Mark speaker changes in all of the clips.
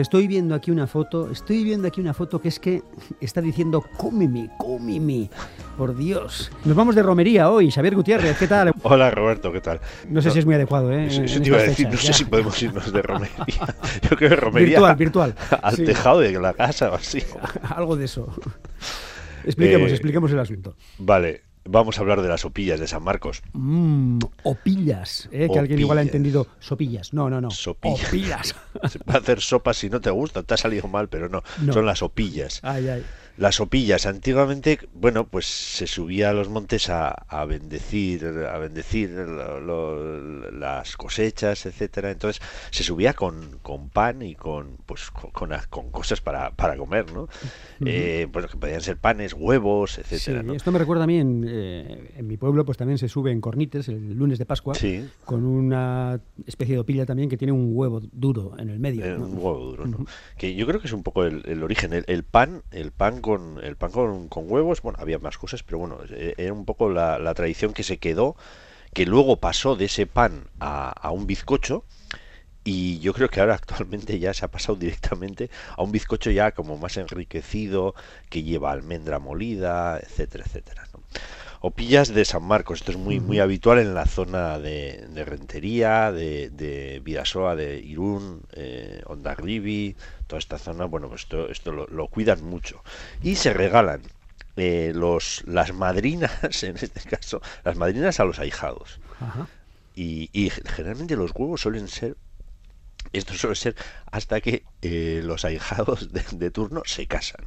Speaker 1: Estoy viendo aquí una foto, estoy viendo aquí una foto que es que está diciendo cómeme, cómeme. Por Dios. Nos vamos de romería hoy, Xavier Gutiérrez, ¿qué tal?
Speaker 2: Hola Roberto, ¿qué tal?
Speaker 1: No sé si es muy adecuado, ¿eh?
Speaker 2: Te iba a decir, no sé si podemos irnos de romería. Yo creo que romería
Speaker 1: Virtual, virtual.
Speaker 2: al
Speaker 1: Sí.
Speaker 2: tejado de la casa o así.
Speaker 1: Algo de eso. Expliquemos,
Speaker 2: Eh,
Speaker 1: expliquemos el asunto.
Speaker 2: Vale, vamos a hablar de las opillas de San Marcos.
Speaker 1: Mmm, opillas, ¿eh? que alguien igual ha entendido sopillas. No, no, no.
Speaker 2: Sopillas.
Speaker 1: Opillas.
Speaker 2: Se puede hacer sopas si no te gusta, te ha salido mal, pero no,
Speaker 1: No.
Speaker 2: son las opillas.
Speaker 1: Ay, ay.
Speaker 2: Las opillas, antiguamente, bueno, pues se subía a los montes a, a bendecir, a bendecir lo- lo- las cosechas, etcétera. Entonces se subía con, con pan y con, pues, con, con cosas para, para comer, ¿no? Eh, bueno, que podían ser panes, huevos, etcétera,
Speaker 1: Sí,
Speaker 2: ¿no?
Speaker 1: esto me recuerda a mí en, eh, en mi pueblo, pues también se sube en Cornites el lunes de Pascua
Speaker 2: Sí.
Speaker 1: con una especie de opilla también que tiene un huevo duro en el medio.
Speaker 2: Eh,
Speaker 1: ¿no?
Speaker 2: un huevo duro, ¿no? Que yo creo que es un poco el, el origen. El, el pan, el pan con el pan con, huevos, bueno, había más cosas, pero bueno, eh, era un poco la, la tradición que se quedó, que luego pasó de ese pan a, a un bizcocho. Y yo creo que ahora actualmente ya se ha pasado directamente a un bizcocho ya como más enriquecido, que lleva almendra molida, etcétera, etcétera. ¿no? Opillas de San Marcos, esto es muy, muy habitual en la zona de, de Rentería, de, de Vidasoa, de Irún, eh, Ondarribi, toda esta zona, bueno, pues esto, esto lo, lo cuidan mucho. Y se regalan eh, los, las madrinas, en este caso, las madrinas a los ahijados.
Speaker 1: Ajá.
Speaker 2: Y, y generalmente los huevos suelen ser, esto suele ser hasta que eh, los ahijados de, de turno se casan.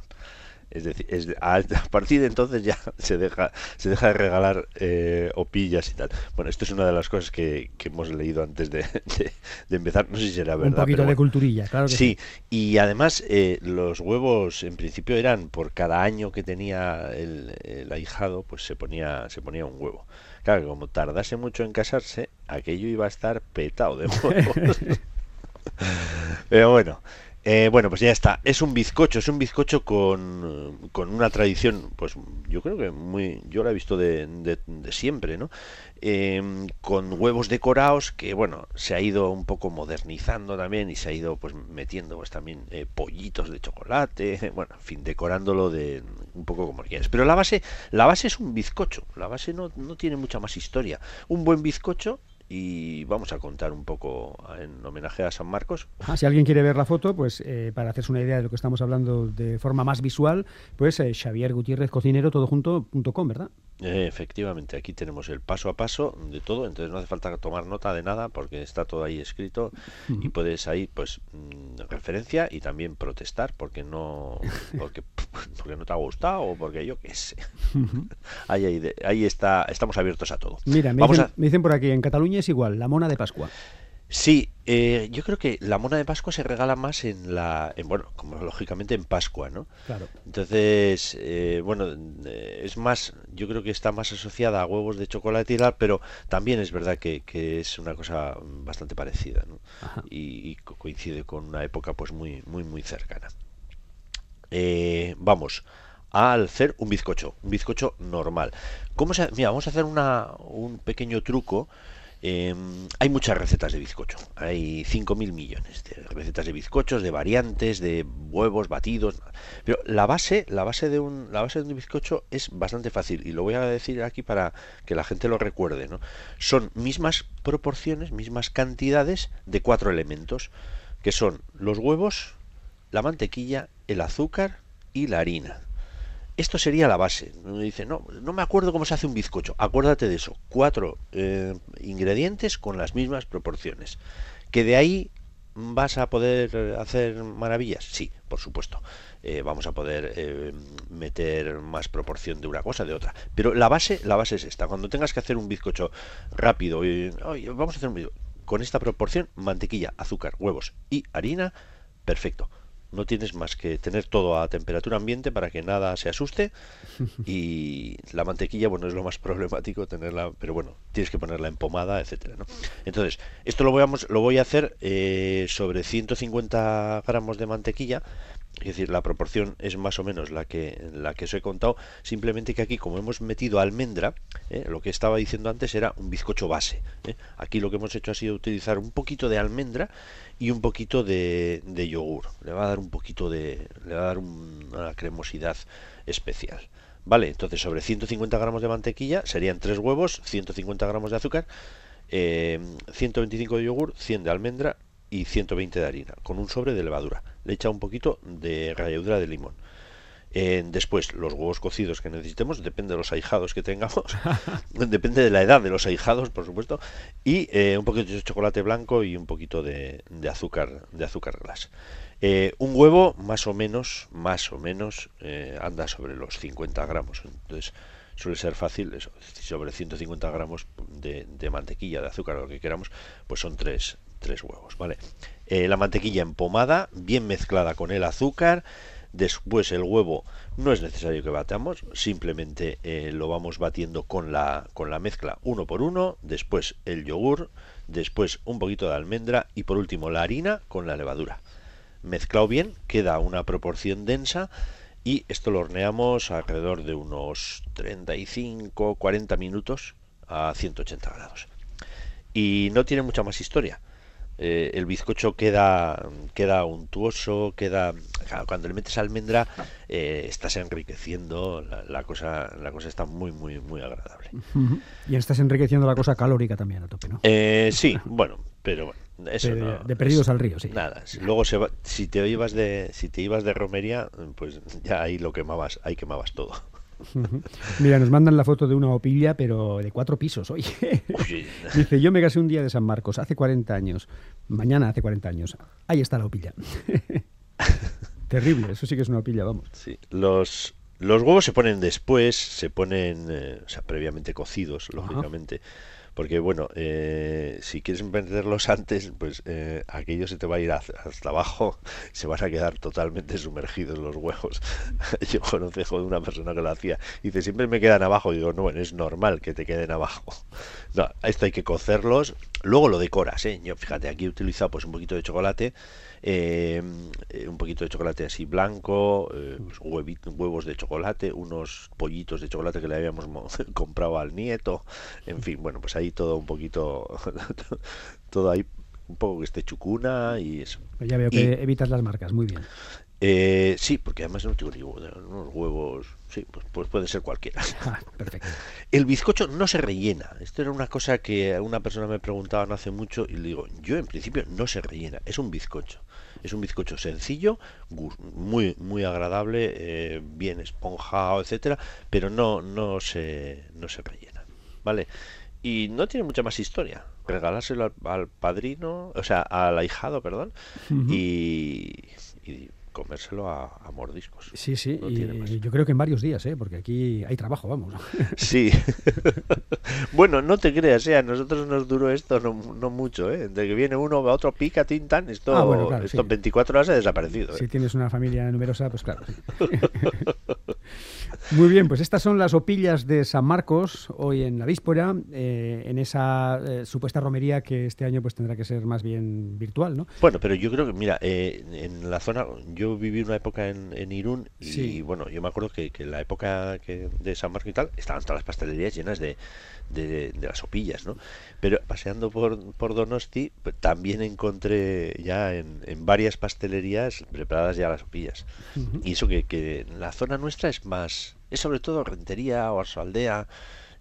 Speaker 2: Es decir, es a, a partir de entonces ya se deja, se deja de regalar eh, opillas y tal. Bueno, esto es una de las cosas que, que hemos leído antes de, de- de empezar. No sé si será verdad.
Speaker 1: un poquito
Speaker 2: pero
Speaker 1: de
Speaker 2: bueno.
Speaker 1: culturilla, claro que sí.
Speaker 2: Sí, y además eh, los huevos en principio eran por cada año que tenía el, el ahijado, pues se ponía, se ponía un huevo. Claro, que como tardase mucho en casarse, aquello iba a estar petado de huevos. Pero bueno, eh, bueno, pues ya está. Es un bizcocho, es un bizcocho con, con una tradición, pues yo creo que muy, yo la he visto de, de- siempre, ¿no? Em, con huevos decorados que, bueno, se ha ido un poco modernizando también y se ha ido pues metiendo pues también eh, pollitos de chocolate, bueno, en fin, decorándolo de un poco como quieras. Pero la base, la base es un bizcocho, la base no, no tiene mucha más historia. Un buen bizcocho y vamos a contar un poco en homenaje a San Marcos
Speaker 1: Ah, si alguien quiere ver la foto, pues eh, para hacerse una idea de lo que estamos hablando de forma más visual, pues eh, Xavier Gutiérrez Cocinero, todo junto, com, ¿verdad?
Speaker 2: Eh, Efectivamente, aquí tenemos el paso a paso de todo, entonces no hace falta tomar nota de nada porque está todo ahí escrito y puedes ahí pues mm, referencia y también protestar porque no porque, porque no te ha gustado o porque yo qué sé. ahí, ahí, ahí está, estamos abiertos a todo.
Speaker 1: Mira, me
Speaker 2: Vamos
Speaker 1: dicen,
Speaker 2: a-
Speaker 1: me dicen por aquí, en Cataluña es igual, la mona de Pascua.
Speaker 2: Sí, eh, yo creo que la mona de Pascua se regala más en la, en, bueno, como lógicamente en Pascua, ¿no?
Speaker 1: Claro.
Speaker 2: Entonces, eh, bueno, eh, es más, yo creo que está más asociada a huevos de chocolate y tal, pero también es verdad que, que es una cosa bastante parecida, ¿no?
Speaker 1: Ajá.
Speaker 2: Y, y co- coincide con una época pues muy, muy, muy cercana. Eh, vamos a hacer un bizcocho, un bizcocho normal. ¿Cómo se, mira, vamos a hacer una, un pequeño truco. Eh, hay muchas recetas de bizcocho, hay 5.000 millones de recetas de bizcochos, de variantes, de huevos batidos, pero la base, la base de un, la base de un bizcocho es bastante fácil y lo voy a decir aquí para que la gente lo recuerde, ¿no? Son mismas proporciones, mismas cantidades de cuatro elementos, que son los huevos, la mantequilla, el azúcar y la harina. Esto sería la base. Uno dice, no, no me acuerdo cómo se hace un bizcocho. Acuérdate de eso. Cuatro eh, ingredientes con las mismas proporciones. Que de ahí vas a poder hacer maravillas. Sí, por supuesto. Eh, vamos a poder eh, meter más proporción de una cosa de otra. Pero la base, la base es esta. Cuando tengas que hacer un bizcocho rápido y "Oye, vamos a hacer un bizcocho con esta proporción, mantequilla, azúcar, huevos y harina, perfecto. No tienes más que tener todo a temperatura ambiente para que nada se asuste. Y la mantequilla, bueno, es lo más problemático tenerla, pero bueno, tienes que ponerla en pomada, etcétera, ¿no? Entonces, esto lo voy a, lo voy a hacer eh, sobre 150 gramos de mantequilla. Es decir, la proporción es más o menos la que, la que os he contado, simplemente que aquí como hemos metido almendra, ¿eh? lo que estaba diciendo antes era un bizcocho base. ¿eh? Aquí lo que hemos hecho ha sido utilizar un poquito de almendra y un poquito de, yogur. Le va a dar un poquito de... le va a dar una cremosidad especial. Vale, entonces sobre 150 gramos de mantequilla serían 3 huevos, 150 gramos de azúcar, 125 de yogur, 100 de almendra y 120 de harina, con un sobre de levadura. Le echa un poquito de ralladura de limón. después, los huevos cocidos que necesitemos, depende de los ahijados que tengamos, depende de la edad de los ahijados, por supuesto, y eh, un poquito de chocolate blanco y un poquito de, azúcar de azúcar glas. Eh, un huevo, más o menos, más o menos, eh, anda sobre los 50 gramos. Entonces, suele ser fácil, eso, sobre 150 gramos de, de mantequilla, de azúcar, lo que queramos, pues son tres, tres huevos, ¿vale? Eh, la mantequilla empomada, bien mezclada con el azúcar. Después el huevo no es necesario que batamos, simplemente eh, lo vamos batiendo con la, con la mezcla uno por uno. Después el yogur, después un poquito de almendra y por último la harina con la levadura. Mezclado bien, queda una proporción densa y esto lo horneamos alrededor de unos 35-40 minutos a 180 grados. Y no tiene mucha más historia. Eh, el bizcocho queda, queda untuoso, queda cuando le metes almendra eh, estás enriqueciendo la, cosa, la cosa está muy muy muy agradable.
Speaker 1: Y estás enriqueciendo la cosa calórica también a tope, ¿no?
Speaker 2: Eh, sí, bueno, pero eso
Speaker 1: de, de perdidos al río, sí.
Speaker 2: Nada, luego se si te ibas de si te ibas de romería, pues ya ahí lo quemabas, ahí quemabas todo.
Speaker 1: Mira, nos mandan la foto de una opilla, pero de cuatro pisos, oye. Dice, yo me casé un día de San Marcos, hace 40 años. Mañana hace 40 años. Ahí está la opilla. Terrible, eso sí que es una opilla, vamos.
Speaker 2: Sí, los, los huevos se ponen después, se ponen, eh, o sea, previamente cocidos, lógicamente porque bueno, eh, si quieres venderlos antes, pues eh, aquello se te va a ir hasta abajo, se van a quedar totalmente sumergidos los huevos. Yo conozco de una persona que lo hacía, y dice, siempre me quedan abajo, y digo, no, es normal que te queden abajo. No, esto hay que cocerlos, luego lo decoras, ¿eh? Yo, fíjate, aquí he utilizado pues un poquito de chocolate, eh, un poquito de chocolate así blanco, eh, pues, huevos de chocolate, unos pollitos de chocolate que le habíamos comprado al nieto, en fin, bueno, pues ahí todo un poquito, todo ahí un poco que esté chucuna y eso.
Speaker 1: Ya veo que evitas las marcas, muy bien.
Speaker 2: Eh, sí, porque además no tengo ni unos huevos. Sí, pues, pues, puede ser cualquiera.
Speaker 1: Ah, perfecto.
Speaker 2: El bizcocho no se rellena. Esto era una cosa que una persona me preguntaba no hace mucho y le digo, yo en principio no se rellena, es un bizcocho. Es un bizcocho sencillo, muy muy agradable, eh, bien esponjado, etcétera, pero no no se no se rellena, ¿vale? Y no tiene mucha más historia. Regalárselo al, padrino, o sea, al ahijado, perdón, y comérselo a, mordiscos.
Speaker 1: Sí, sí, y yo creo que en varios días, ¿eh? porque aquí hay trabajo, vamos.
Speaker 2: Sí. bueno, no te creas, ¿eh? a nosotros nos duró esto no, no mucho, ¿eh? de que viene uno a otro, pica, tintan, esto, ah, esto 24 horas ha desaparecido.
Speaker 1: Si ¿eh? tienes una familia numerosa, pues claro. Muy bien, pues estas son las opillas de San Marcos hoy en la víspora, eh, en esa eh, supuesta romería que este año pues tendrá que ser más bien virtual, ¿no?
Speaker 2: Bueno, pero yo creo que, mira, eh, en la zona, yo viví una época en, Irún y bueno, yo me acuerdo que, en la época que, de San Marcos y tal, estaban todas las pastelerías llenas de, de, las opillas, ¿no? Pero paseando por, por Donosti, pues, también encontré ya en, en, varias pastelerías preparadas ya las opillas. Y eso que, que la zona nuestra es más es sobre todo Rentería, o Aldea,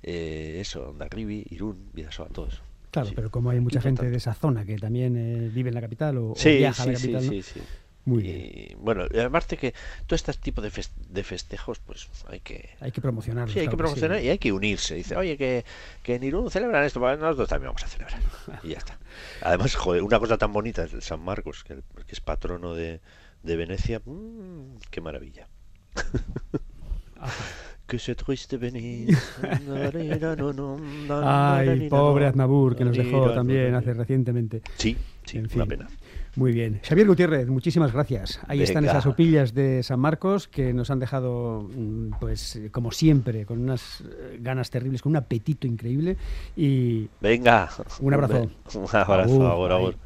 Speaker 2: eh, eso, Ondarribi, Irún, Vidasoa, todo eso.
Speaker 1: Claro, pero como hay mucha gente de esa zona que también eh, vive en la capital o, viaja a la capital, sí, sí, sí. Muy
Speaker 2: y, Bueno, aparte que todo este tipo de, de, festejos, pues hay que...
Speaker 1: Hay que promocionarlos.
Speaker 2: Sí, hay que promocionar y hay que unirse. Dice, oye, que, que en Irún celebran esto, nosotros también vamos a celebrar. y ya está. Además, joder, una cosa tan bonita es el San Marcos, que, es patrono de, de Venecia. Mmm, qué maravilla. que se triste venir.
Speaker 1: Ay, pobre Aznabur, que nos dejó también hace recientemente.
Speaker 2: Sí, sí, una pena.
Speaker 1: Muy bien. Xavier Gutiérrez, muchísimas gracias. Ahí están esas opillas de San Marcos que nos han dejado, mm, pues, como siempre, con unas eh, ganas terribles, con un apetito increíble. Y.
Speaker 2: Venga.
Speaker 1: Un abrazo.
Speaker 2: Un abrazo, ahora, ahora.